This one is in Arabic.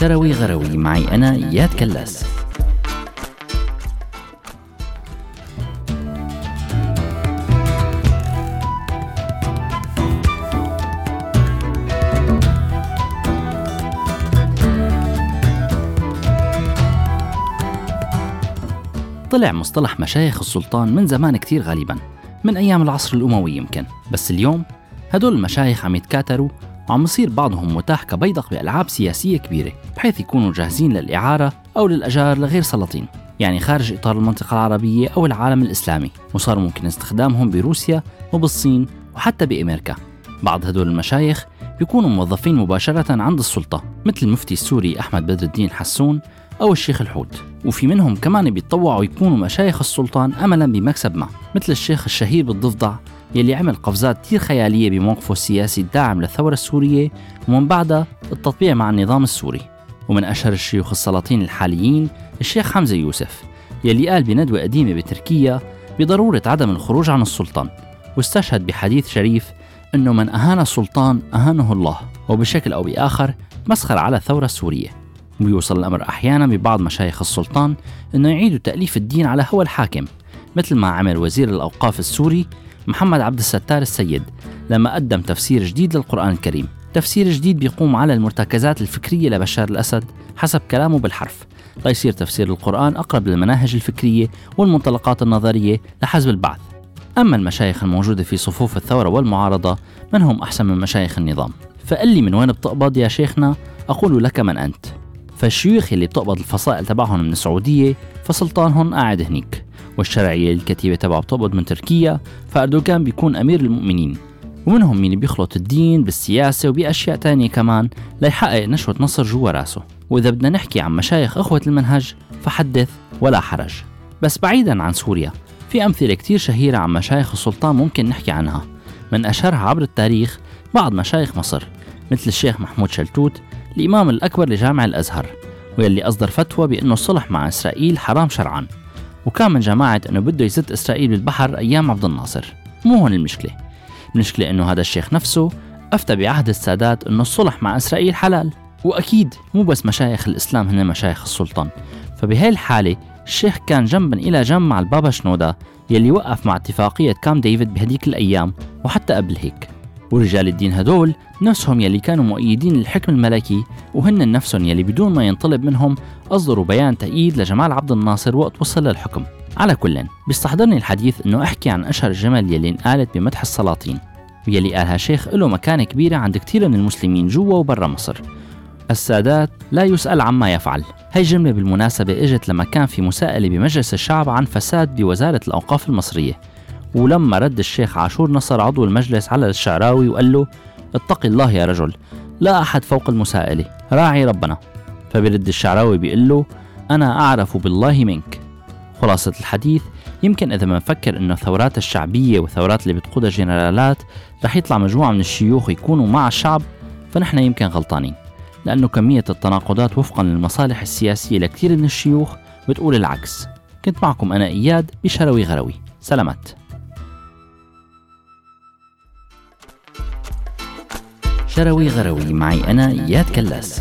شروي غروي معي أنا إياد كلاس. طلع مصطلح مشايخ السلطان من زمان كتير غالبا من أيام العصر الأموي يمكن بس اليوم هدول المشايخ عم يتكاتروا وعم يصير بعضهم متاح كبيدق بألعاب سياسية كبيرة بحيث يكونوا جاهزين للإعارة أو للأجار لغير سلاطين يعني خارج إطار المنطقة العربية أو العالم الإسلامي وصار ممكن استخدامهم بروسيا وبالصين وحتى بأمريكا. بعض هدول المشايخ بيكونوا موظفين مباشرة عند السلطة مثل المفتي السوري أحمد بدر الدين حسون أو الشيخ الحوت. وفي منهم كمان بيتطوعوا يكونوا مشايخ السلطان أملا بمكسب ما مثل الشيخ الشهير بالضفدع يلي عمل قفزات كتير خيالية بموقفه السياسي الداعم للثورة السورية ومن بعدها التطبيع مع النظام السوري. ومن أشهر الشيوخ السلاطين الحاليين الشيخ حمزة يوسف يلي قال بندوة قديمة بتركيا بضرورة عدم الخروج عن السلطان. واستشهد بحديث شريف أنه من أهان السلطان أهانه الله وبشكل أو بآخر مسخر على الثورة السورية. ويوصل الأمر أحيانا ببعض مشايخ السلطان أنه يعيدوا تأليف الدين على هوى الحاكم مثل ما عمل وزير الأوقاف السوري محمد عبد الستار السيد لما قدم تفسير جديد للقرآن الكريم. تفسير جديد بيقوم على المرتكزات الفكرية لبشار الأسد حسب كلامه بالحرف. ليصير تفسير القرآن أقرب للمناهج الفكرية والمنطلقات النظرية لحزب البعث. أما المشايخ الموجودة في صفوف الثورة والمعارضة من هم أحسن من مشايخ النظام؟ فقل لي من وين بتقبض يا شيخنا؟ أقول لك من أنت. فالشيوخ اللي بتقبض الفصائل تبعهم من السعودية فسلطانهم قاعد هنيك. والشرعية الكتيبة تبعه بتقبض من تركيا فأردوغان بيكون أمير المؤمنين. ومنهم مين بيخلط الدين بالسياسة وبأشياء تانية كمان ليحقق نشوة نصر جوا راسه. وإذا بدنا نحكي عن مشايخ أخوة المنهج فحدث ولا حرج. بس بعيدا عن سوريا في أمثلة كتير شهيرة عن مشايخ السلطان ممكن نحكي عنها. من أشهرها عبر التاريخ بعض مشايخ مصر مثل الشيخ محمود شلتوت الإمام الأكبر لجامع الأزهر واللي أصدر فتوى بأنه الصلح مع إسرائيل حرام شرعا. وكان من جماعة أنه بده يزت إسرائيل بالبحر أيام عبد الناصر. مو هون المشكلة. المشكلة أنه هذا الشيخ نفسه أفتى بعهد السادات أنه الصلح مع إسرائيل حلال. وأكيد مو بس مشايخ الإسلام هن مشايخ السلطان. فبهي الحالة الشيخ كان جنبا إلى جنب مع البابا شنودا يلي وقف مع اتفاقية كام ديفيد بهديك الأيام وحتى قبل هيك. ورجال الدين هدول نفسهم يلي كانوا مؤيدين للحكم الملكي وهن نفسهم يلي بدون ما ينطلب منهم أصدروا بيان تأييد لجمال عبد الناصر وقت وصل للحكم. على كل بيستحضرني الحديث إنه أحكي عن أشهر الجمل يلي انقالت بمدح السلاطين ويلي قالها شيخ له مكانة كبيرة عند كثير من المسلمين جوا وبرا مصر. السادات لا يسأل عما يفعل. هي جملة بالمناسبة إجت لما كان في مساءلة بمجلس الشعب عن فساد بوزارة الأوقاف المصرية. ولما رد الشيخ عاشور نصر عضو المجلس على الشعراوي وقال له اتق الله يا رجل لا أحد فوق المساءلة راعي ربنا. فبرد الشعراوي بيقول له أنا أعرف بالله منك. خلاصة الحديث يمكن إذا ما نفكر إنه الثورات الشعبية والثورات اللي بتقودها جنرالات رح يطلع مجموعة من الشيوخ يكونوا مع الشعب فنحن يمكن غلطانين لأنه كمية التناقضات وفقا للمصالح السياسية لكثير من الشيوخ بتقول العكس. كنت معكم أنا إياد بشروي غروي سلامات. شروي غروي. معي أنا إياد كلاس.